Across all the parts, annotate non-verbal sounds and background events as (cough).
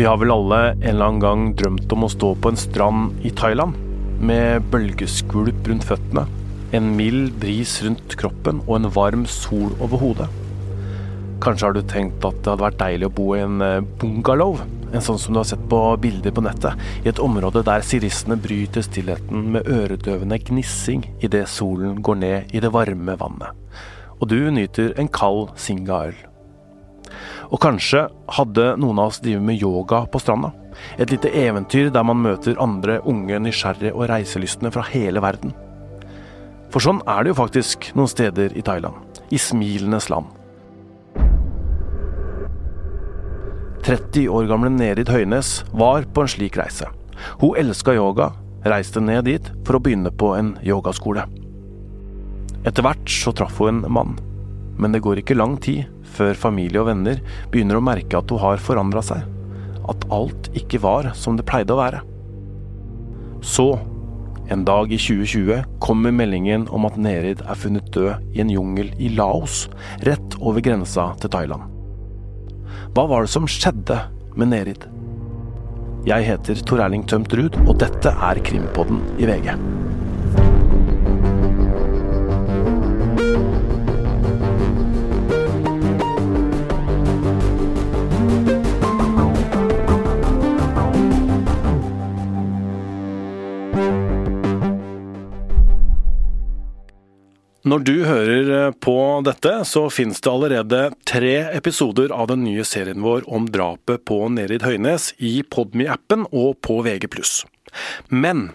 Vi har vel alle en eller annen gang drømt om å stå på en strand i Thailand med bølgeskvulp rundt føttene, en mild bris rundt kroppen og en varm sol over hodet. Kanskje har du tenkt at det hadde vært deilig å bo i en eh, bungalow, en sånn som du har sett på bilder på nettet, i et område der sirissene bryter stillheten med øredøvende gnissing idet solen går ned i det varme vannet, og du nyter en kald singa-øl. Og kanskje hadde noen av oss drevet med yoga på stranda. Et lite eventyr der man møter andre unge, nysgjerrige og reiselystne fra hele verden. For sånn er det jo faktisk noen steder i Thailand. I smilenes land. 30 år gamle Nerid Høynes var på en slik reise. Hun elska yoga, reiste ned dit for å begynne på en yogaskole. Etter hvert så traff hun en mann, men det går ikke lang tid før familie og venner begynner å merke at hun har forandra seg. At alt ikke var som det pleide å være. Så, en dag i 2020, kommer meldingen om at Nerid er funnet død i en jungel i Laos, rett over grensa til Thailand. Hva var det som skjedde med Nerid? Jeg heter Tor Erling Tømt Ruud, og dette er Krimpodden i VG. Når du hører eh, på dette, så finnes det allerede tre episoder av den nye serien vår om drapet på Nerid Høynes i Podme-appen og på VG+. Men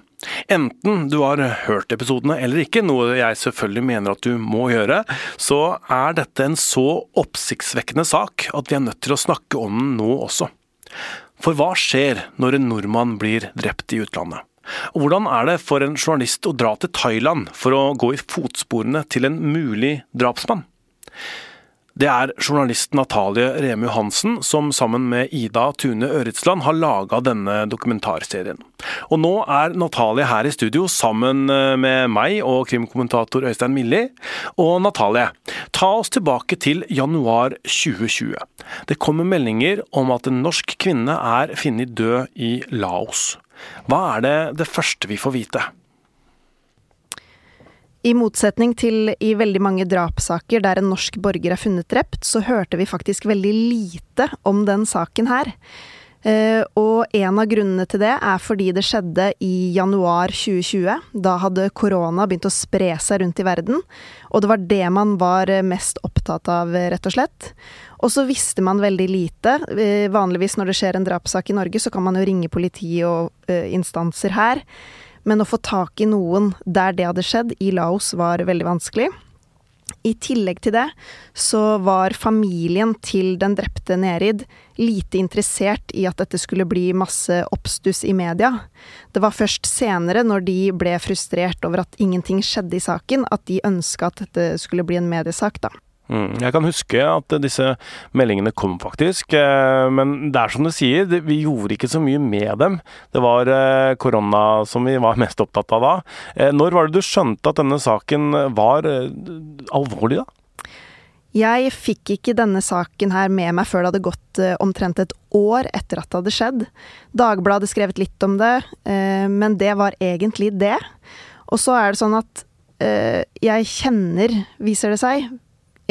enten du har hørt episodene eller ikke, noe jeg selvfølgelig mener at du må gjøre, så er dette en så oppsiktsvekkende sak at vi er nødt til å snakke om den nå også. For hva skjer når en nordmann blir drept i utlandet? Og hvordan er det for en journalist å dra til Thailand for å gå i fotsporene til en mulig drapsmann? Det er journalist Natalie Remu Hansen som sammen med Ida Tune Øritsland har laga denne dokumentarserien. Og nå er Natalie her i studio sammen eh, med meg og krimkommentator Øystein Milli. Og Natalie, ta oss tilbake til januar 2020. Det kommer meldinger om at en norsk kvinne er funnet død i Laos. Hva er det det første vi får vite? I motsetning til i veldig mange drapssaker der en norsk borger er funnet drept, så hørte vi faktisk veldig lite om den saken her. Uh, og en av grunnene til det er fordi det skjedde i januar 2020. Da hadde korona begynt å spre seg rundt i verden, og det var det man var mest opptatt av, rett og slett. Og så visste man veldig lite. Uh, vanligvis når det skjer en drapssak i Norge, så kan man jo ringe politi og uh, instanser her. Men å få tak i noen der det hadde skjedd, i Laos, var veldig vanskelig. I tillegg til det så var familien til den drepte Nerid lite interessert i at dette skulle bli masse oppstuss i media. Det var først senere, når de ble frustrert over at ingenting skjedde i saken, at de ønska at dette skulle bli en mediesak, da. Mm. Jeg kan huske at disse meldingene kom, faktisk. Eh, men det er som du sier, vi gjorde ikke så mye med dem. Det var eh, korona som vi var (laughs) mest opptatt av da. Eh, når var det du skjønte at denne saken var alvorlig, da? Jeg fikk ikke denne saken her med meg før det hadde gått omtrent et år etter at det hadde skjedd. Dagbladet skrevet litt om det, men det var egentlig det. Og så er det sånn at jeg kjenner, viser det seg,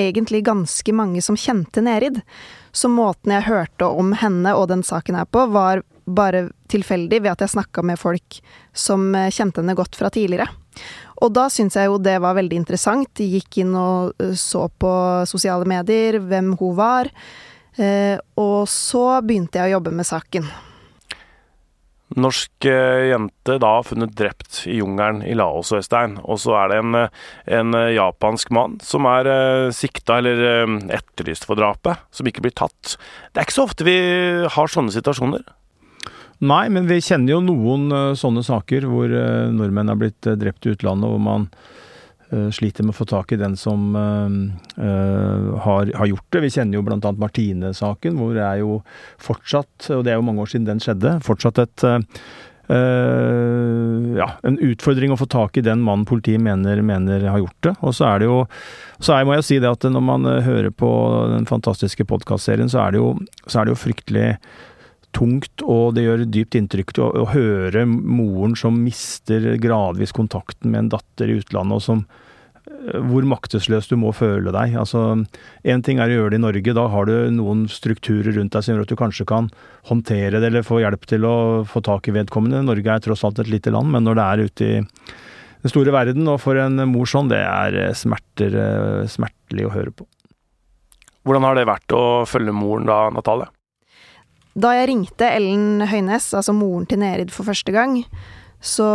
egentlig ganske mange som kjente Nerid. Så måten jeg hørte om henne og den saken her på, var bare tilfeldig ved at jeg snakka med folk som eh, kjente henne godt fra tidligere. Og da syns jeg jo det var veldig interessant. De gikk inn og eh, så på sosiale medier, hvem hun var. Eh, og så begynte jeg å jobbe med saken. Norsk eh, jente da funnet drept i jungelen i Laos, Øystein. Og så er det en, eh, en, eh, japansk mann som er sikta eller etterlyst for drapet, som ikke blir tatt. Det er ikke så ofte vi har sånne situasjoner. Nei, men vi kjenner jo noen sånne saker hvor nordmenn er blitt drept i utlandet, hvor man sliter med å få tak i den som uh, har, har, gjort det. Vi kjenner jo bl.a. Martine-saken, hvor det er jo fortsatt, og det er jo mange år siden den skjedde, fortsatt et uh, ja, en utfordring å få tak i den mannen politiet mener, mener har gjort det. Og så er det jo Så er, må jeg si det at når man hører på den fantastiske podkastserien, så, så, er det jo fryktelig tungt, og det gjør dypt inntrykk å, å høre moren som mister gradvis kontakten med en datter i utlandet, og som eh, hvor maktesløs du må føle deg. Altså, Én ting er å gjøre det i Norge, da har du noen strukturer rundt deg som gjør at du kanskje kan håndtere det eller få hjelp til å få tak i vedkommende. Norge er tross alt et lite land, men når det er ute i den store verden, og for en mor sånn, det er eh, smerter, eh, smertelig å høre på. Hvordan har det vært å følge moren da, Natalie? Da jeg ringte Ellen Høynes, altså moren til Nerid, for første gang, så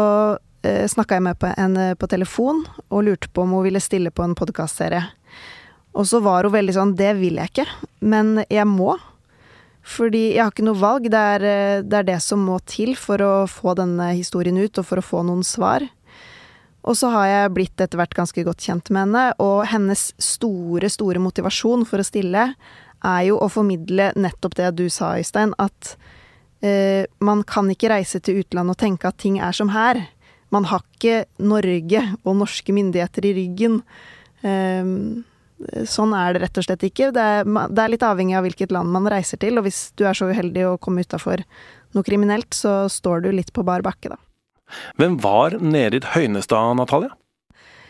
eh, snakka jeg med henne på telefon og lurte på om hun ville stille på en podkastserie. Og så var hun veldig sånn Det vil jeg ikke, men jeg må. Fordi jeg har ikke noe valg. Det er, eh, det er, det som må til for å få denne historien ut, og for å få noen svar. Og så har jeg blitt etter hvert ganske godt kjent med henne, og hennes store, store motivasjon for å stille er jo å formidle nettopp det du sa, Øystein, at eh, man kan ikke reise til utlandet og tenke at ting er som her. Man har ikke Norge og norske myndigheter i ryggen. Eh, sånn er det rett og slett ikke. Det er, det er, litt avhengig av hvilket land man reiser til, og hvis du er så uheldig å komme utafor noe kriminelt, så står du litt på bar bakke, da. Hvem var Nerid Høynestad, Natalia?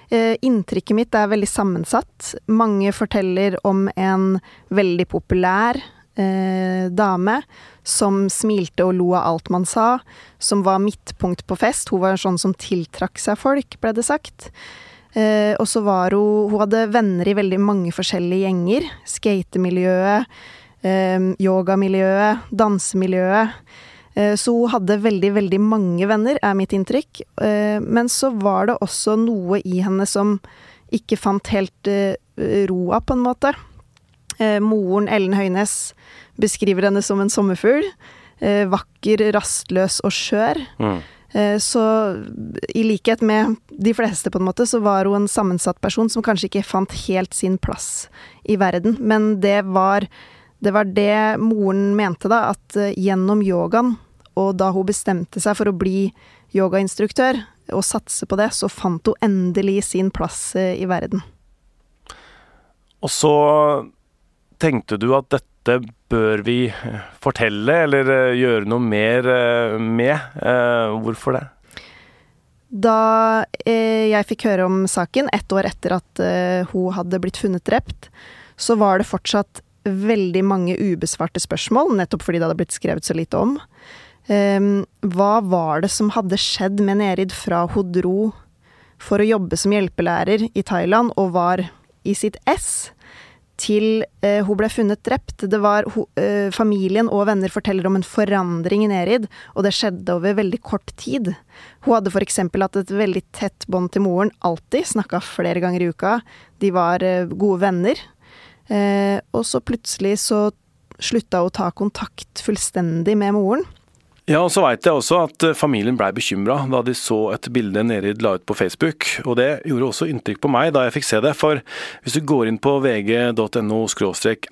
Eh, inntrykket mitt er veldig sammensatt. Mange forteller om en veldig populær eh, dame som smilte og lo av alt man sa, som var midtpunkt på fest. Hun var sånn som tiltrakk seg folk, ble det sagt. Eh, og så var hun Hun hadde venner i veldig mange forskjellige gjenger. Skatemiljøet, eh, yogamiljøet, dansemiljøet. Eh, så hun hadde veldig, veldig mange venner, er mitt inntrykk. Eh, men så var det også noe i henne som ikke fant helt eh, roa, på en måte. Moren Ellen Høynes beskriver henne som en sommerfugl. Vakker, rastløs og skjør. Mm. Så i likhet med de fleste, på en måte, så var hun en sammensatt person som kanskje ikke fant helt sin plass i verden. Men det var det, var det moren mente, da, at gjennom yogaen og da hun bestemte seg for å bli yogainstruktør og satse på det, så fant hun endelig sin plass eh, i verden. Og så tenkte du at dette bør vi eh, fortelle eller eh, gjøre noe mer med. Hvorfor det? Da jeg fikk høre om saken, ett år etter at hun hadde blitt funnet drept, så var det fortsatt veldig mange ubesvarte spørsmål, nettopp fordi det hadde blitt skrevet så lite om. Um, hva var det som hadde skjedd med Nerid fra hun dro for å jobbe som hjelpelærer i Thailand og var i sitt ess, til uh, hun ble funnet drept? Det var uh, Familien og venner forteller om en forandring i Nerid, og det skjedde over veldig kort tid. Hun hadde f.eks. hatt et veldig tett bånd til moren, alltid, snakka flere ganger i uka. De var uh, gode venner. Og så plutselig så slutta å ta kontakt fullstendig med moren. Ja, og så veit jeg også at eh, familien blei bekymra da de så et bilde Nerid la ut på Facebook. Og det gjorde også inntrykk på meg da jeg fikk se det, for hvis du går inn på vg.no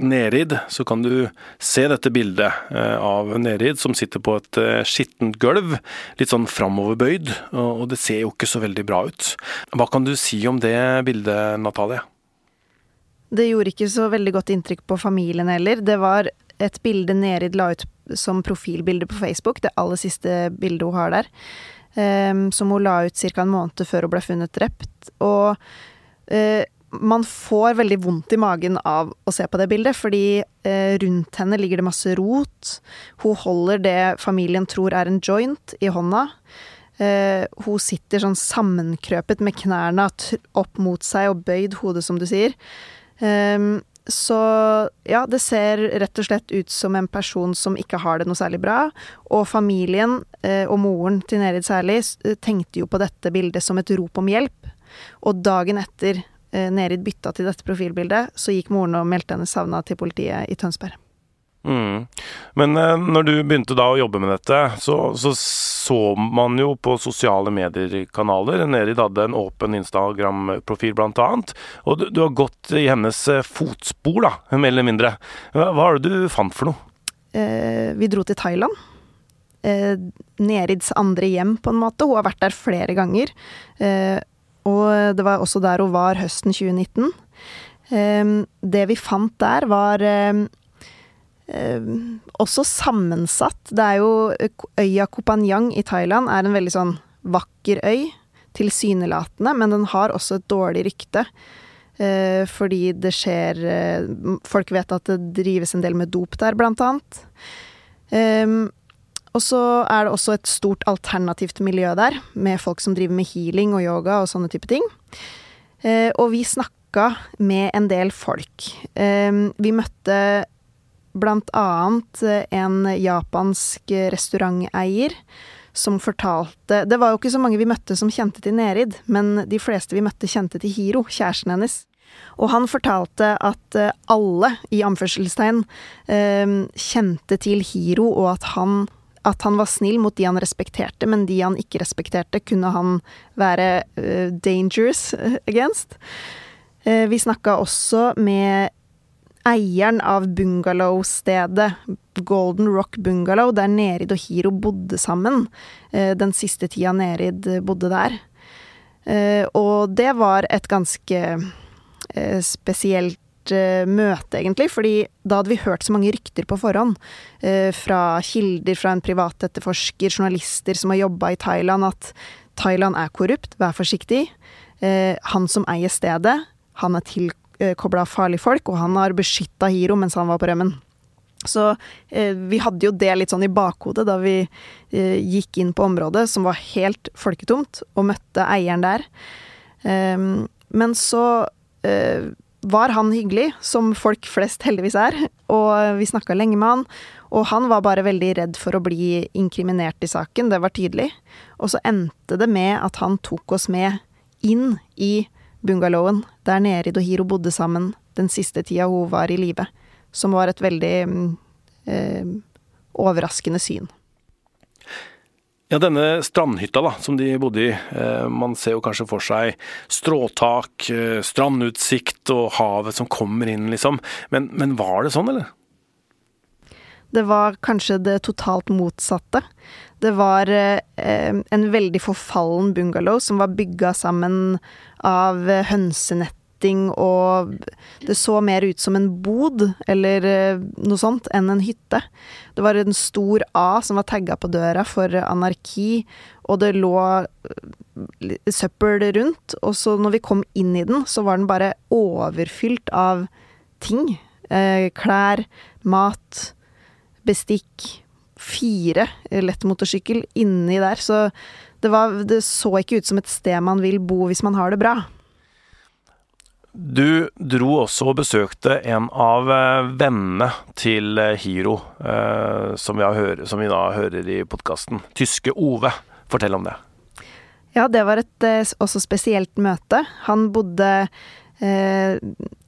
nerid, så kan du se dette bildet eh, av Nerid som sitter på et eh, skittent gulv, litt sånn framoverbøyd, og det ser jo ikke så veldig bra ut. Hva kan du si om det bildet, Natalie? Det gjorde ikke så veldig godt inntrykk på familien heller. Det var et bilde Nerid la ut som profilbilde på Facebook, det aller siste bildet hun har der. Um, som hun la ut ca. en måned før hun ble funnet drept. Og uh, man får veldig vondt i magen av å se på det bildet, fordi uh, rundt henne ligger det masse rot. Hun holder det familien tror er en joint, i hånda. Uh, hun sitter sånn sammenkrøpet med knærne opp mot seg og bøyd hodet, som du sier. Um, så ja, det ser rett og slett ut som en person som ikke har det noe særlig bra. Og familien, eh, og moren til Nerid særlig, eh, tenkte jo på dette bildet som et rop om hjelp. Og dagen etter eh, Nerid bytta til dette profilbildet, så gikk moren og meldte henne savna til politiet i Tønsberg. Mm. Men eh, når du begynte da å jobbe med dette, så, så, så man jo på sosiale medier-kanaler Nerid hadde en åpen Instagram-profil, annet. Og du, du, har gått i hennes eh, fotspor, da, mer eller mindre. Hva, hva er det du fant for noe? Eh, vi dro til Thailand. Eh, Nerids andre hjem, på en måte. Hun har vært der flere ganger. Eh, og det var også der hun var høsten 2019. Eh, det vi fant der, var også sammensatt. Det er jo Øya Kopanjang i Thailand er en veldig sånn vakker øy, tilsynelatende, men den har også et dårlig rykte. Eh, fordi det skjer eh, Folk vet at det drives en del med dop der, blant annet. Um, og så er det også et stort alternativt miljø der, med folk som driver med healing og yoga og sånne type ting. Og vi snakka med en del folk. Uh, vi møtte blant annet en japansk restauranteier som fortalte Det var jo ikke så mange vi møtte som kjente til Nerid, men de fleste vi møtte, kjente til Hiro, kjæresten hennes. Og han fortalte at eh, alle, i anførselstegn, eh, kjente til Hiro, og at han, at han var snill mot de han respekterte, men de han ikke respekterte, kunne han være dangerous against. Vi snakka også med eieren av bungalowstedet Golden Rock Bungalow, der Nerid og Hiro bodde sammen. Uh, den siste tida Nerid bodde der. Og det var et ganske Eh, spesielt eh, møte, egentlig. Fordi da hadde vi hørt så mange rykter på forhånd. Eh, fra kilder fra en privatetterforsker, journalister som har jobba i Thailand, at Thailand er korrupt, vær forsiktig. Han som eier stedet, han er tilkobla farlige folk, og han har beskytta Hiro mens han var på rømmen. Så eh, vi hadde jo det litt sånn i bakhodet da vi eh, gikk inn på området, som var helt folketomt, og møtte eieren der. Eh, men så Eh, var han hyggelig, som folk flest heldigvis er, og vi snakka lenge med han. Og han var bare veldig redd for å bli inkriminert i saken, det var tydelig. Og så endte det med at han tok oss med inn i bungalowen der Nerid og Hiro bodde sammen den siste tida hun var i live. Som var et veldig mm, eh, overraskende syn. Ja, denne strandhytta da, som de bodde i. Eh, man ser jo kanskje for seg stråtak, eh, strandutsikt og havet som kommer inn, liksom. Men, men var det sånn, eller? Det var kanskje det totalt motsatte. Det var eh, en veldig forfallen bungalow som var bygga sammen av hønsenetting og det så mer ut som en bod, eller eh, noe sånt, enn en hytte. Det var en stor A som var tagga på døra for anarki, og det lå eh, søppel rundt. Og så når vi kom inn i den, så var den bare overfylt av ting. Eh, klær, mat, bestikk. Fire lett motorsykkel inni der. Så det, var, det så ikke ut som et sted man vil bo hvis man har det bra. Du dro også og besøkte en av eh, vennene til eh, Hiro, eh, som vi, hører, som vi da hører i podkasten. Tyske Ove. Fortell om det. Ja, det var et også spesielt møte. Han bodde eh,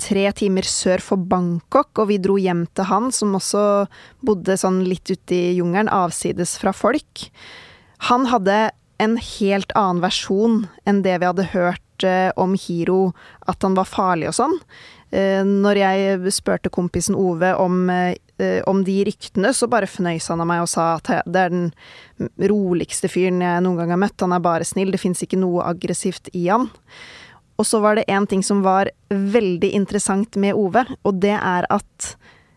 tre timer sør for Bangkok, og vi dro hjem til han, som også bodde sånn litt ute i jungelen, avsides fra folk. Han hadde en helt annen versjon enn det vi hadde hørt om Hiro at han var farlig og sånn. Eh, når jeg spurte kompisen Ove om, eh, om de ryktene, så bare fnøys han av meg og sa at det er den roligste fyren jeg noen gang har møtt. Han er bare snill, det fins ikke noe aggressivt i han. Og så var det én ting som var veldig interessant med Ove, og det er at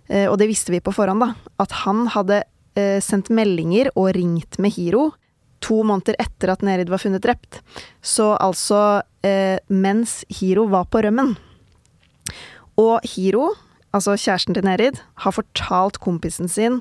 eh, Og det visste vi på forhånd, da. At han hadde sendt meldinger og ringt med Hiro to måneder etter at Nerid var funnet drept. Så altså eh, mens Hiro var på rømmen. Og Hiro, altså kjæresten til Nerid, har fortalt kompisen sin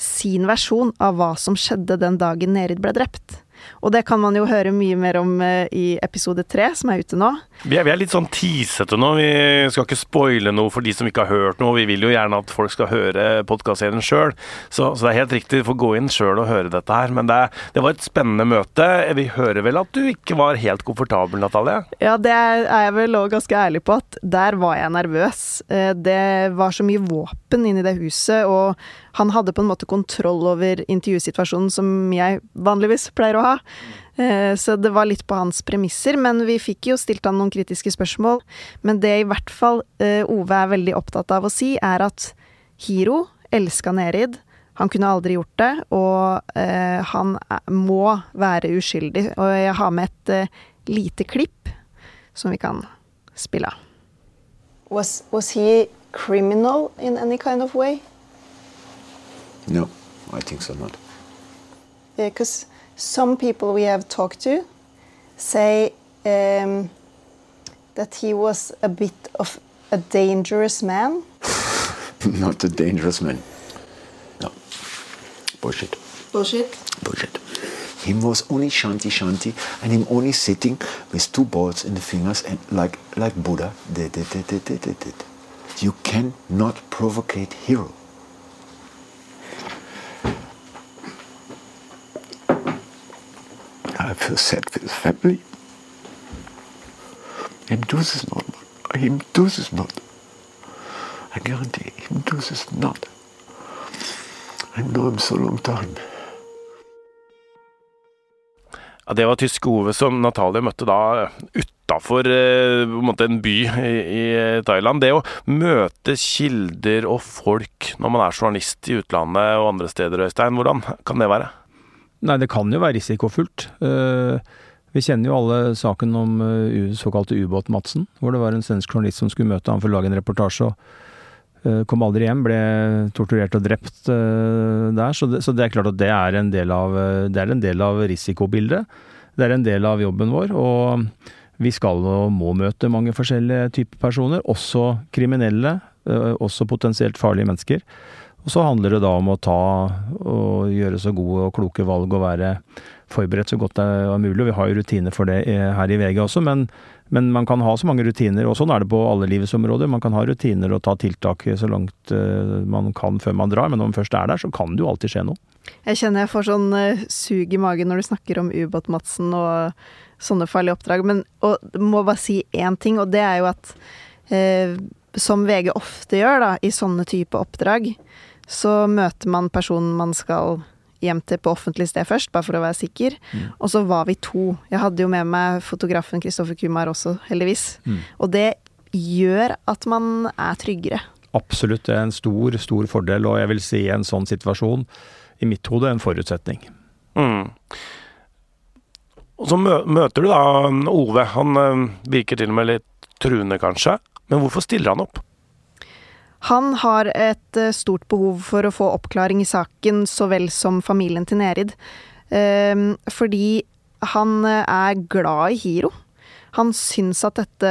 sin versjon av hva som skjedde den dagen Nerid ble drept. Og det kan man jo høre mye mer om eh, i episode tre, som er ute nå. Vi er, vi er, litt sånn teasete nå. Vi skal ikke spoile noe for de som ikke har hørt noe. Vi vil jo gjerne at folk skal høre podkastserien sjøl, så, så, det er helt riktig. Du får gå inn sjøl og høre dette her. Men det, det, var et spennende møte. Vi hører vel at du ikke var helt komfortabel, Natalie? Ja, det er jeg vel òg ganske ærlig på at der var jeg nervøs. Eh, det var så mye våpen inni det huset, og han hadde på en måte kontroll over intervjusituasjonen som jeg vanligvis pleier å ha. Eh, så det var litt på hans premisser, men vi fikk jo stilt han noen kritiske spørsmål. Men det i hvert fall eh, Ove er veldig opptatt av å si, er at Hiro elska Nerid. Han kunne aldri gjort det, og eh, han må være uskyldig. Og jeg har med et lite klipp som vi kan spille av. Was, was he criminal in any kind of way? No, I think so not. Yeah, Because some people we have talked to say um, that he was a bit of a dangerous man. (laughs) not a dangerous man. No. Bullshit. Bullshit. Bullshit. Him was only shanti shanti and him only sitting with two balls in the fingers and like like Buddha did did did did did did. You cannot provocate hero. I feel sad for his family. Him this not. Him this not. I guarantee him this not. I know him so long time. Ja, det var tyske Ove som Natalie møtte da utafor eh, en by i, i Thailand. Det å møte kilder og folk når man er journalist i utlandet og andre steder, Øystein, hvordan kan det være? Nei, det kan jo være risikofullt. Uh, vi kjenner jo alle saken om uh, såkalte ubåt-Madsen, hvor det var en svensk journalist som skulle møte ham for å lage en reportasje. og uh, Kom aldri hjem, ble torturert og drept der. Så det, så det, er klart at det er en del av, det er en del av risikobildet. Det er en del av jobben vår. og vi skal og må møte mange forskjellige typer personer, også kriminelle, også potensielt farlige mennesker. Og så handler det da om å ta og gjøre så gode og kloke valg og være forberedt så godt det er mulig. Vi har jo rutiner for det her i VG også, men, men, man kan ha så mange rutiner, og sånn er det på alle livets områder. Man kan ha rutiner og ta tiltak så langt eh, man kan før man drar, men når man først er der, så kan det jo alltid skje noe. Jeg kjenner jeg får sånn uh, sug i magen når du snakker om ubåt-Madsen og sånne farlige oppdrag, men og, må bare si én ting, og det er jo at eh, som VG ofte gjør da, i sånne type oppdrag, så møter man personen man skal hjem til på offentlig sted først, bare for å være sikker. Mm. Og så var vi to. Jeg hadde jo med meg fotografen Kristoffer Kumar også, heldigvis. Mm. Og det gjør at man er tryggere. Absolutt, det er en stor, stor fordel, og jeg vil si en sånn situasjon, i mitt hode, en forutsetning. Mm. Og så møter du da Ove. Han øh, virker til og med litt truende, kanskje. Men hvorfor stiller han opp? Han har et eh, stort behov for å få oppklaring i saken, så vel som familien til Nerid. Ehm, fordi han eh, er glad i Hiro. Han syns at dette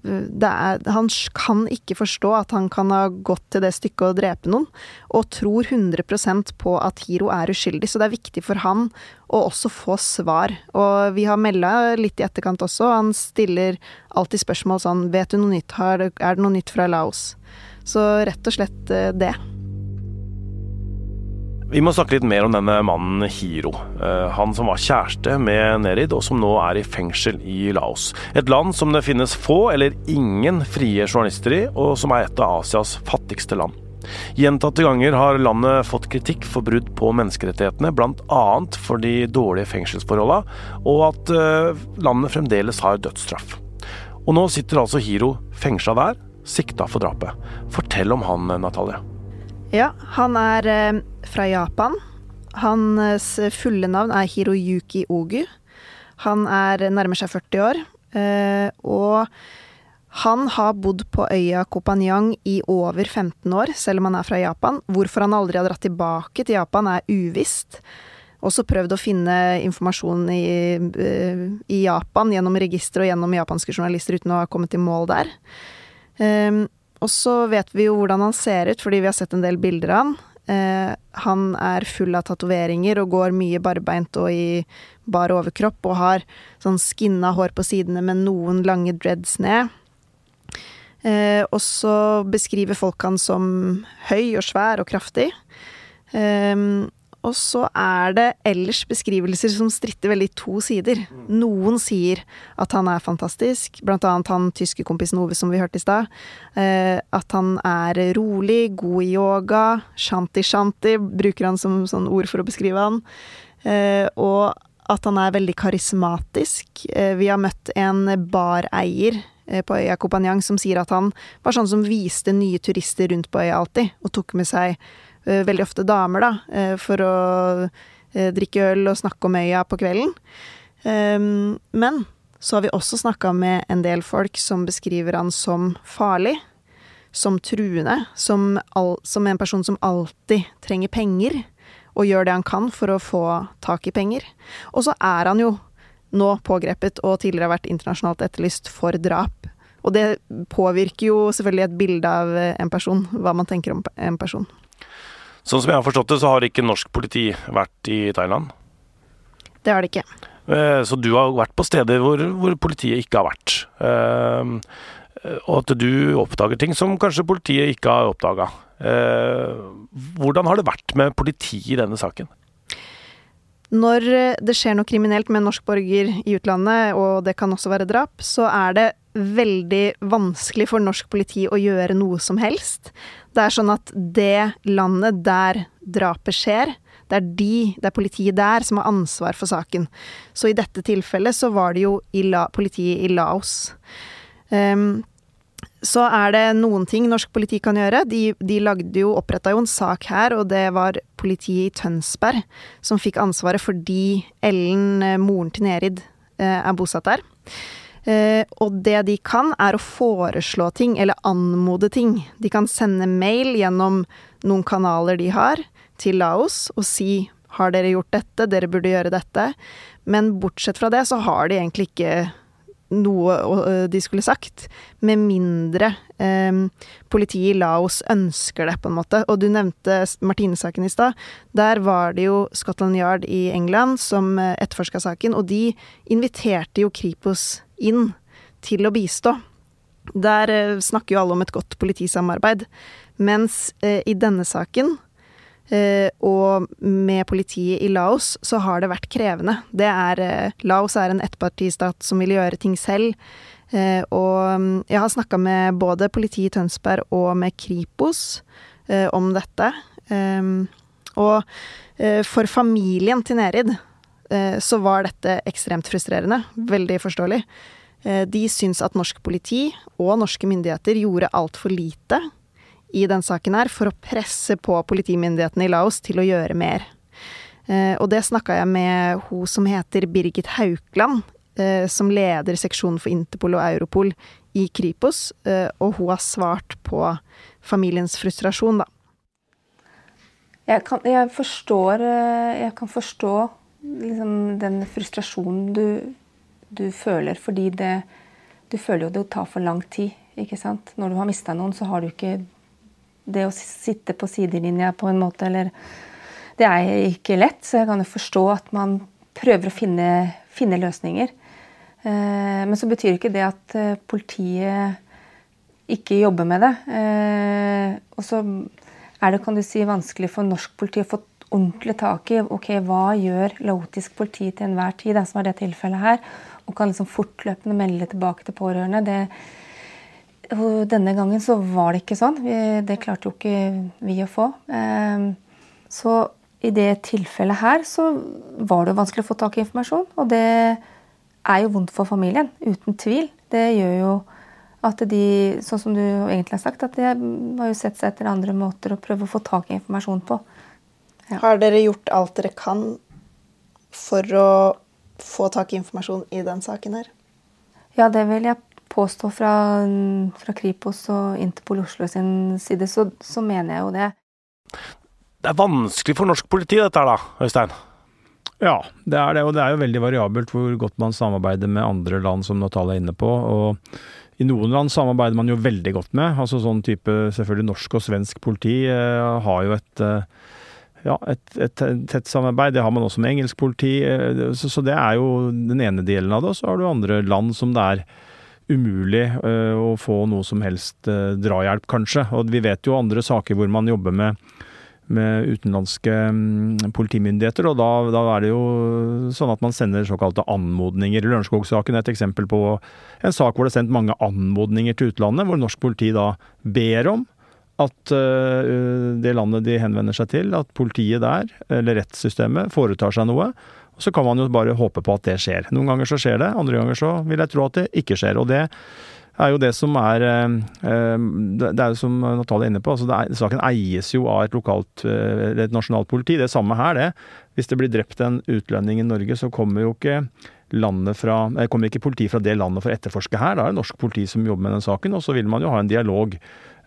det er, Han kan ikke forstå at han kan ha gått til det stykket å drepe noen, og tror 100% på at Hiro er uskyldig. Så det er viktig for han å også få svar. Og vi har melda litt i etterkant også. Han stiller alltid spørsmål sånn Vet du noe nytt? Er det noe nytt fra Laos? Så rett og slett eh, det. Vi må snakke litt mer om denne mannen Hiro. Eh, han som var kjæreste med Nerid, og som nå er i fengsel i Laos. Et land som det finnes få eller ingen frie journalister i, og som er et av Asias fattigste land. Gjentatte ganger har landet fått kritikk for brudd på menneskerettighetene, bl.a. for de dårlige fengselsforholdene, og at eh, landet fremdeles har dødsstraff. Og nå sitter altså Hiro fengsla der, sikta for drapet. Fortell om han, Natalie. Ja, han er eh, fra Japan. Hans fulle navn er Hiroyuki Ogu. Han er nærmer seg 40 år. Eh, og han har bodd på øya Kopanyang i over 15 år, selv om han er fra Japan. Hvorfor han aldri har dratt tilbake til Japan, er uvisst. Også prøvd å finne informasjon i, eh, i Japan gjennom registre og gjennom japanske journalister uten å ha kommet i mål der. Um, og så vet vi jo hvordan han ser ut, fordi vi har sett en del bilder av han. Uh, han er full av tatoveringer og går mye barbeint og i bar overkropp, og har sånn skinna hår på sidene med noen lange dreads ned. Uh, og så beskriver folk han som høy og svær og kraftig. Um, og så er det ellers beskrivelser som stritter veldig i to sider. Noen sier at han er fantastisk, blant annet han tyske kompisen Ove som vi hørte i stad. Eh, at han er rolig, god i yoga. Shanti-shanti bruker han som sånn ord for å beskrive han. Eh, og at han er veldig karismatisk. Eh, vi har møtt en bareier på øya Kopanyang som sier at han var sånn som viste nye turister rundt på øya alltid, og tok med seg veldig ofte damer, da, eh, for å eh, drikke øl og snakke om øya på kvelden. Ehm, men så har vi også snakka med en del folk som beskriver han som farlig. som truende, som, all, som en person som alltid trenger penger, og gjør det han kan for å få tak i penger. Og så er han jo nå pågrepet og tidligere har vært internasjonalt etterlyst for drap. Og det påvirker jo selvfølgelig et bilde av en person, hva man tenker om en person. Sånn som jeg har forstått det, så har ikke norsk politi vært i Thailand? Det har det ikke. Eh, så du har vært på steder hvor, hvor politiet ikke har vært. Eh, og at du oppdager ting som kanskje politiet ikke har oppdaga. Eh, hvordan har det vært med politiet i denne saken? Når det skjer noe kriminelt med en norsk borger i utlandet, og det kan også være drap, så er det veldig vanskelig for norsk politi å gjøre noe som helst. Det er sånn at det landet der drapet skjer, det er de, det er politiet der, som har ansvar for saken. Så i dette tilfellet så var det jo i La, politiet i Laos. Um, så er det noen ting norsk politi kan gjøre. De, de lagde jo, oppretta jo en sak her, og det var politiet i Tønsberg som fikk ansvaret fordi Ellen, eh, moren til Nerid, eh, er bosatt der. Eh, og det de kan, er å foreslå ting, eller anmode ting. De kan sende mail gjennom noen kanaler de har, til Laos og si har dere gjort dette, dere burde gjøre dette. Men bortsett fra det så har de egentlig ikke noe de skulle sagt, med mindre eh, politiet i Laos ønsker det, på en måte. Og du nevnte Martine-saken i stad. Der var det jo Scotland Yard i England som etterforska saken, og de inviterte jo Kripos inn til å bistå. Der eh, snakker jo alle om et godt politisamarbeid. Mens eh, i denne saken og med politiet i Laos så har det vært krevende. Det er uh, Laos er en ettpartistat som vil gjøre ting selv. Uh, og um, jeg har snakka med både politiet i Tønsberg og med Kripos om dette. Um, og for familien til Nerid så var dette ekstremt frustrerende. Veldig forståelig. de syns at norsk politi og norske myndigheter gjorde altfor lite i den saken her for å presse på politimyndighetene i Laos til å gjøre mer. Eh, og det snakka jeg med hun som heter Birgit Haukland, eh, som leder seksjonen for Interpol og Europol i Kripos, eh, og hun har svart på familiens frustrasjon, da. Jeg kan, jeg forstår, jeg kan forstå liksom den frustrasjonen du, du føler, fordi det Du føler jo det tar for lang tid, ikke sant. Når du har mista noen, så har du ikke det å sitte på sidelinja på en måte, eller Det er ikke lett, så jeg kan jo forstå at man prøver å finne, finne løsninger. Eh, men så betyr ikke det at eh, politiet ikke jobber med det. Eh, og så er det kan du si, vanskelig for norsk politi å få ordentlig tak i ok, hva gjør laotisk politi til enhver tid, det som er det tilfellet her, og kan liksom fortløpende melde tilbake til pårørende. det denne gangen så var det ikke sånn. Det klarte jo ikke vi å få. Ehm, så i det tilfellet her så var det jo vanskelig å få tak i informasjon. Og det er jo vondt for familien, uten tvil. Det gjør jo at de, sånn som du egentlig har sagt, at de har jo sett seg etter andre måter å prøve å få tak i informasjon på. Ja. Har dere gjort alt dere kan for å få tak i informasjon i den saken her? Ja, det vil jeg påstå fra, fra Kripos og Interpol Oslo sin side, så, så, mener jeg jo det. Det er vanskelig for norsk politi dette her da, Øystein? Ja, det er det. Og det er jo veldig variabelt hvor godt man samarbeider med andre land, som Natalia er inne på. og i noen land samarbeider man jo veldig godt med. altså sånn type, Selvfølgelig norsk og svensk politi eh, har jo et, eh, ja, et, et, tett samarbeid. Det har man også med engelsk politi. Eh, så, så, det er jo den ene delen av det. Og så har du andre land som det er umulig uh, å få noe som helst uh, drahjelp, kanskje. Og vi vet jo andre saker hvor man jobber med, med utenlandske um, politimyndigheter, og da, da, er det jo sånn at man sender såkalte anmodninger. Lørenskog-saken er et eksempel på en sak hvor det er sendt mange anmodninger til utlandet, hvor norsk politi da ber om at uh, det landet de henvender seg til, at politiet der, eller rettssystemet, foretar seg noe. Så kan man jo bare håpe på at det skjer. Noen ganger så skjer det, andre ganger så vil jeg tro at det ikke skjer. Og det er jo det som er eh, eh, Det er jo som Natalie er inne på, altså er, saken eies jo av et lokalt, eller et nasjonalt politi. Det samme her, det. Hvis det blir drept en utlending i Norge, så kommer jo ikke landet fra, kommer ikke politi fra det landet for å etterforske her. Da er det norsk politi som jobber med den saken, og så vil man jo ha en dialog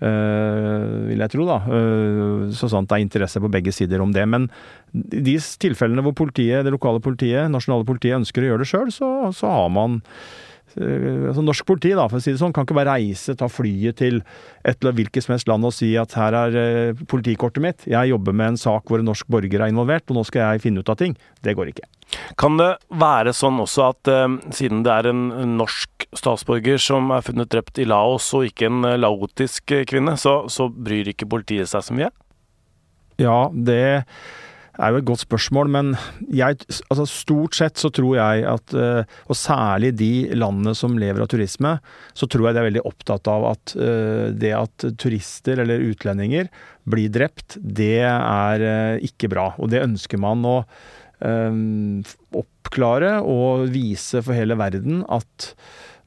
vil jeg tro, da. Så sant det er interesse på begge sider om det. Men de tilfellene hvor politiet, det lokale politiet, nasjonale politiet ønsker å gjøre det sjøl, så, så har man Eh, altså Norsk politi da, for å si det sånn, kan ikke bare reise, ta flyet til et eller hvilket som helst land og si at her er eh, politikortet mitt, jeg jobber med en sak hvor en norsk borger er involvert, og nå skal jeg finne ut av ting. Det går ikke. Kan det være sånn også at uh, siden det er en norsk statsborger som er funnet drept i Laos, og ikke en laotisk kvinne, så, så bryr ikke politiet seg så mye? Ja, det er jo et godt spørsmål, men jeg, altså stort sett så tror jeg at eh, Og særlig de landene som lever av turisme, så tror jeg de er veldig opptatt av at eh, det at turister eller utlendinger blir drept, det er eh, ikke bra. Og det ønsker man å oppklare og vise for hele verden at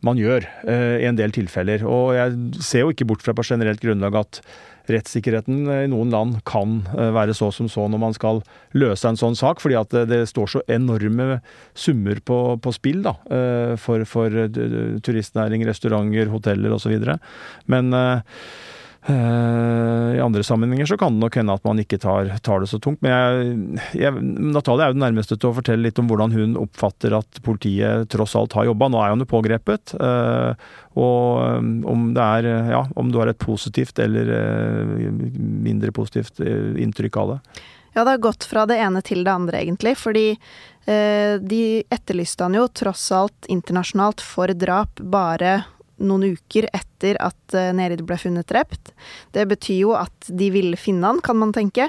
man gjør i en del tilfeller. Og jeg ser jo ikke bort fra på generelt grunnlag at rettssikkerheten i noen land kan eh, være så som så når man skal løse en sånn sak, fordi at det, det står så enorme summer på, på spill da, eh, for, for turistnæring, restauranter, hoteller osv. Men I andre sammenhenger så kan det nok hende at man ikke tar, tar det så tungt. Men jeg, jeg, Natalie er jo den nærmeste til å fortelle litt om hvordan hun oppfatter at politiet tross alt har jobba. Nå er hun jo pågrepet. Uh, og um, om det er ja, om du har et positivt eller mindre positivt inntrykk av det. Ja, det har gått fra det ene til det andre, egentlig. Fordi de etterlyste han jo tross alt internasjonalt for drap bare noen uker etter at uh, Nerid ble funnet drept. Det betyr jo at de ville finne han, kan man tenke.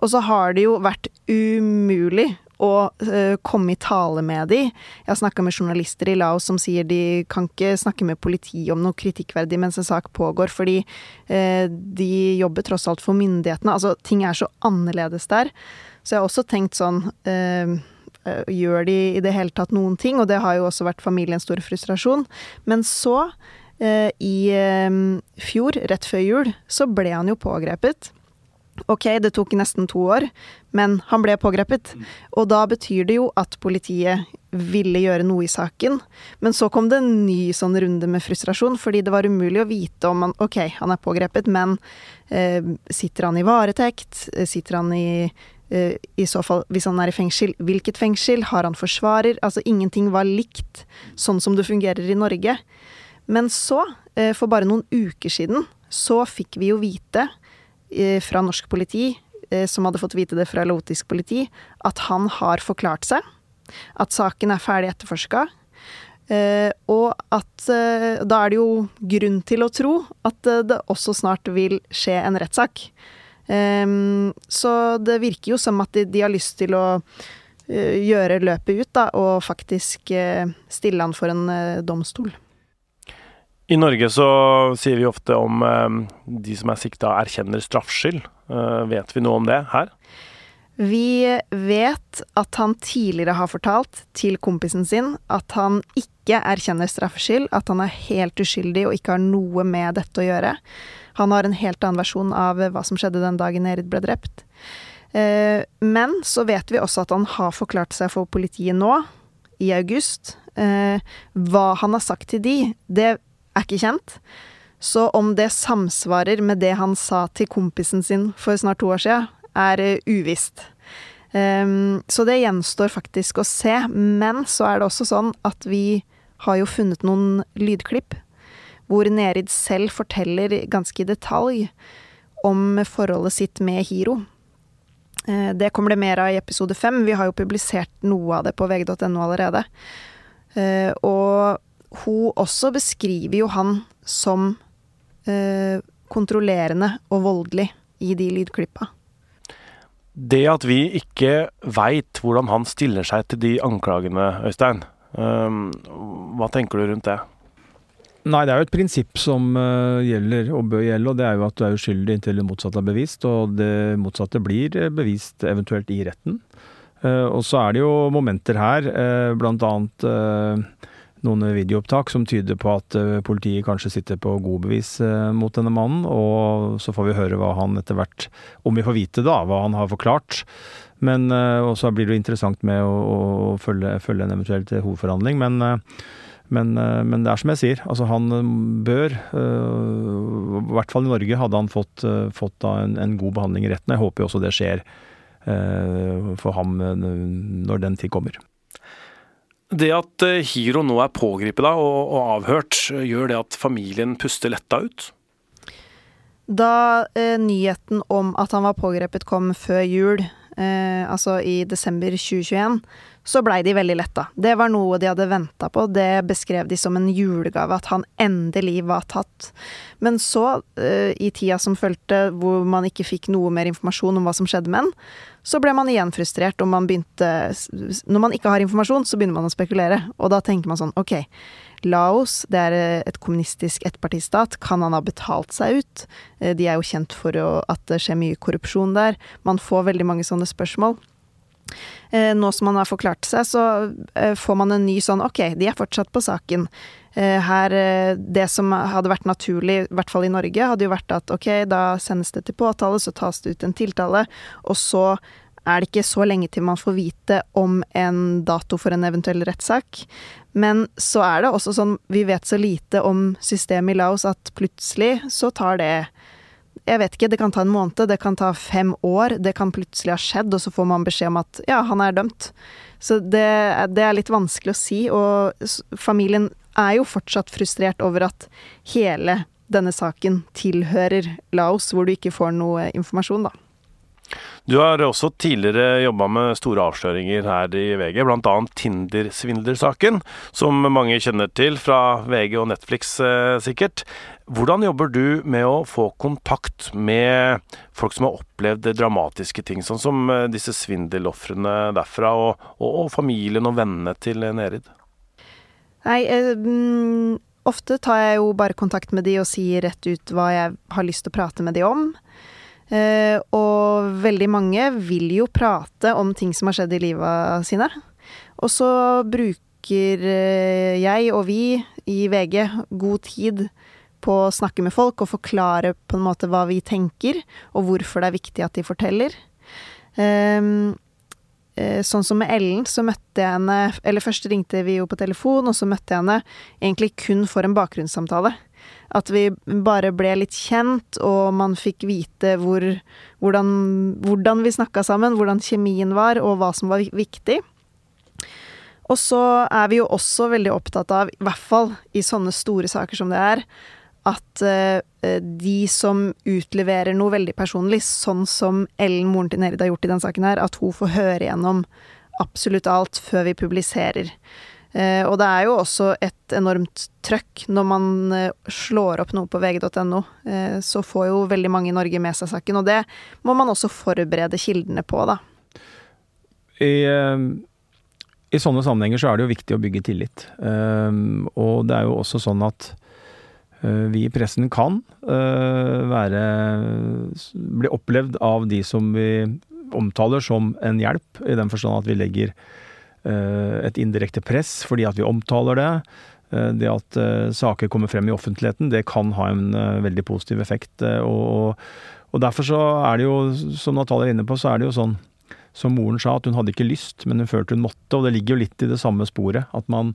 Og så har det jo vært umulig å uh, komme i tale med de. Jeg har snakka med journalister i Laos som sier de kan ikke snakke med politiet om noe kritikkverdig mens en sak pågår, fordi uh, de jobber tross alt for myndighetene. Altså, ting er så annerledes der. Så jeg har også tenkt sånn Eh, gjør de i det hele tatt noen ting? Og det har jo også vært familiens store frustrasjon. Men så, eh, i eh, fjor, rett før jul, så ble han jo pågrepet. Ok, det tok nesten to år, men han ble pågrepet. Og da betyr det jo at politiet ville gjøre noe i saken. Men så kom det en ny sånn runde med frustrasjon, fordi det var umulig å vite om han Ok, han er pågrepet, men eh, sitter han i varetekt? Sitter han i Eh, I så fall, hvis han er i fengsel, hvilket fengsel? Har han forsvarer? Altså, ingenting var likt sånn som det fungerer i Norge. Men så, eh, for bare noen uker siden, så fikk vi jo vite eh, fra norsk politi, som hadde fått vite det fra laotisk politi, at han har forklart seg. At saken er ferdig etterforska. og at da er det jo grunn til å tro at det også snart vil skje en rettssak. Så det virker jo som at de, de har lyst til å uh, gjøre løpet ut, da, og faktisk uh, stille han for en uh, domstol. I Norge så sier vi ofte om de som er sikta erkjenner straffskyld. vet vi noe om det her? Vi vet at han tidligere har fortalt til kompisen sin at han ikke erkjenner straffskyld, at han er helt uskyldig og ikke har noe med dette å gjøre. Han har en helt annen versjon av hva som skjedde den dagen Erid ble drept. Eh, men så vet vi også at han har forklart seg for politiet nå, i august. Eh, hva han har sagt til de, det er ikke kjent. Så om det samsvarer med det han sa til kompisen sin for snart to år siden, er eh, uvisst. Så det gjenstår faktisk å se. Men så er det også sånn at vi har jo funnet noen lydklipp hvor Nerid selv forteller ganske i detalj om forholdet sitt med Hiro. Eh, det kommer det mer av i episode fem. Vi har jo publisert noe av det på vg.no allerede. Eh, og hun også beskriver jo han som eh, kontrollerende og voldelig i de lydklippa. Det at vi ikke veit hvordan han stiller seg til de anklagene, Øystein, hva tenker du rundt det? Nei, det er jo et prinsipp som uh, gjelder og bør gjelde, og det er jo at du er uskyldig inntil det motsatte er bevist. Og det motsatte blir eh, bevist eventuelt i retten. Uh, og så er det jo momenter her, uh, blant annet noen videoopptak som tyder på at politiet kanskje sitter på god bevis mot denne mannen. Og så får vi høre hva han etter hvert, om vi får vite da, hva han har forklart. Men også blir det interessant med å, å følge, følge, en eventuell hovedforhandling. Men Men, men, det er som jeg sier, altså han bør, i hvert fall i Norge, hadde han fått, fått en, en, god behandling i retten. Jeg håper jo også det skjer for ham når den tid kommer. Det at Hiro nå er pågrepet og, og avhørt, gjør det at familien puster letta ut? Da eh, nyheten om at han var pågrepet kom før jul, eh, altså i desember 2021, så blei de veldig letta. Det var noe de hadde venta på, det beskrev de som en julegave, at han endelig var tatt. Men så, eh, i tida som fulgte, hvor man ikke fikk noe mer informasjon om hva som skjedde med han, så ble man igjen frustrert, og man begynte Når man ikke har informasjon, så begynner man å spekulere, og da tenker man sånn, ok Laos, det er eh, et kommunistisk ettpartistat. Kan han ha betalt seg ut? Eh, de er jo kjent for at det skjer mye korrupsjon der. Man får veldig mange sånne spørsmål. Eh, nå som man har forklart seg, så får man en ny sånn ok, de er fortsatt på saken. Her, Det som hadde vært naturlig, i hvert fall i Norge, hadde jo vært at ok, da sendes det til påtale, så tas det ut en tiltale, og så er det ikke så lenge til man får vite om en dato for en eventuell rettssak. Men så er det også sånn, vi vet så lite om systemet i Laos at plutselig så tar det jeg vet ikke, det kan ta en måned, det kan ta fem år, det kan plutselig ha skjedd, og så får man beskjed om at ja, han er dømt. Så det, det er litt vanskelig å si, og familien er jo fortsatt frustrert over at hele denne saken tilhører Laos, hvor du ikke får noe informasjon, da. Du har også tidligere jobba med store avsløringer her i VG, bl.a. Tinder-svindlersaken, som mange kjenner til fra VG og Netflix eh, sikkert. Hvordan jobber du med å få kontakt med folk som har opplevd dramatiske ting, sånn som eh, disse svindelofrene derfra, og, og, og, familien og vennene til Nerid? Nei, eh, mm, ofte tar jeg jo bare kontakt med de og sier rett ut hva jeg har lyst til å prate med de om. Eh, og veldig mange vil jo prate om ting som har skjedd i livet sine. Og så bruker eh, jeg og vi i VG god tid på å snakke med folk og forklare på en måte hva vi tenker, og hvorfor det er viktig at de forteller. Um, sånn som med Ellen, så møtte jeg henne Eller først ringte vi jo på telefon, og så møtte jeg henne egentlig kun for en bakgrunnssamtale. At vi bare ble litt kjent, og man fikk vite hvor, hvordan, hvordan vi snakka sammen, hvordan kjemien var, og hva som var viktig. Og så er vi jo også veldig opptatt av, i hvert fall i sånne store saker som det er, at uh, de som utleverer noe veldig personlig, sånn som Ellen, moren til Nerid, har gjort i den saken her, at hun får høre gjennom absolutt alt før vi publiserer. Eh, og det er jo også et enormt trøkk når man eh, slår opp noe på vg.no. Eh, så får jo veldig mange i Norge med seg saken, og det må man også forberede kildene på, da. I, I, sånne sammenhenger så er det jo viktig å bygge tillit. og det er jo også sånn at vi i pressen kan være bli opplevd av de som vi omtaler som en hjelp, i den forstand at vi legger Eh, et indirekte press fordi at vi omtaler det. Eh, det at eh, saker kommer frem i offentligheten, det kan ha en veldig positiv effekt. Og, og derfor så er det jo, som Natalia er inne på, så er det jo sånn som moren sa, at hun hadde ikke lyst, men hun følte hun måtte. Og det ligger jo litt i det samme sporet. At man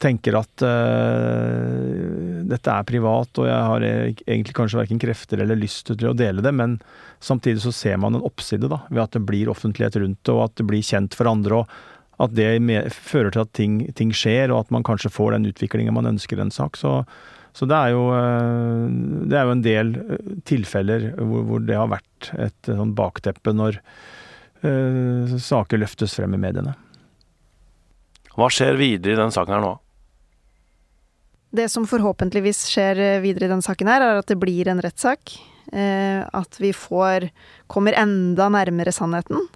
tenker at uh, dette er privat, og jeg har egentlig kanskje verken krefter eller lyst til å dele det, men samtidig så ser man en oppside da, ved at det blir offentlighet rundt det, og at det blir kjent for andre. og at det fører til at ting, ting, skjer, og at man kanskje får den utviklingen man ønsker i en sak. Så, så det, er jo, eh, det, er jo, en del eh, tilfeller hvor, hvor det har vært et sånn bakteppe når uh, saker løftes frem i mediene. Hva skjer videre i den saken her nå? Det som forhåpentligvis skjer videre i denne saken her, er at det blir en rettssak. At vi får kommer enda nærmere sannheten.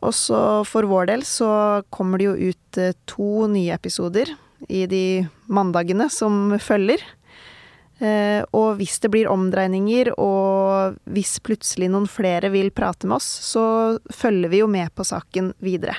Og så for vår del så kommer det jo ut eh, to nye episoder i de mandagene som følger. Eh, og hvis det blir omdreininger, og hvis plutselig noen flere vil prate med oss, så følger vi jo med på saken videre.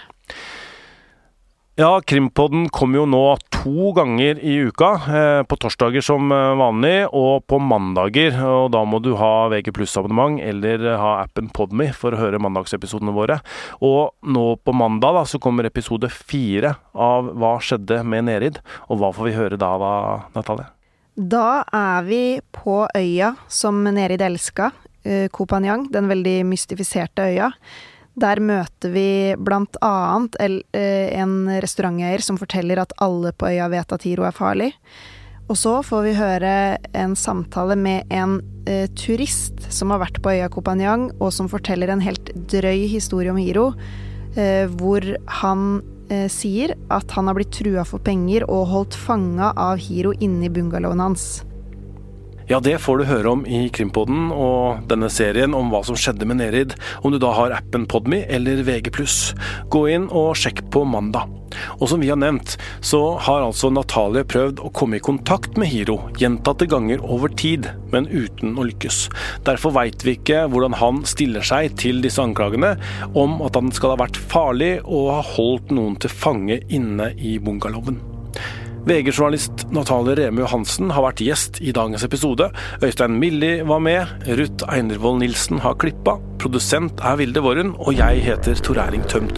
Ja, Krimpodden kommer jo nå to ganger i uka. Eh, på torsdager som eh, vanlig, og på mandager. Og da må du ha VG pluss-abonnement eller ha appen Podme for å høre mandagsepisodene våre. Og nå på mandag da, så kommer episode fire av Hva skjedde med Nerid? Og hva får vi høre da, da Natalie? Da er vi på øya som Nerid elska, Kopanjang, den veldig mystifiserte øya. Der møter vi blant annet eh, en restauranteier som forteller at alle på øya vet at Hiro er farlig. Og så får vi høre en samtale med en eh, turist som har vært på øya Kopanjang, og som forteller en helt drøy historie om Hiro, eh, hvor han eh, sier at han har blitt trua for penger og holdt fanga av Hiro inni bungalowen hans. Ja, det får du høre om i Krimpodden og denne serien om hva som skjedde med Nerid, om du da har appen Podme eller VG+. Gå inn og sjekk på mandag. Og som vi har nevnt, så har altså Natalie prøvd å komme i kontakt med Hiro gjentatte ganger over tid, men uten å lykkes. Derfor veit vi ikke hvordan han stiller seg til disse anklagene om at han skal ha vært farlig og ha holdt noen til fange inne i bungalowen. VG-journalist Natalie Remu Hansen har vært gjest i dagens episode. Øystein Milli var med, Ruth Einervoll Nilsen har klippa, produsent er Vilde Worren, og jeg heter Tor Erling Tømt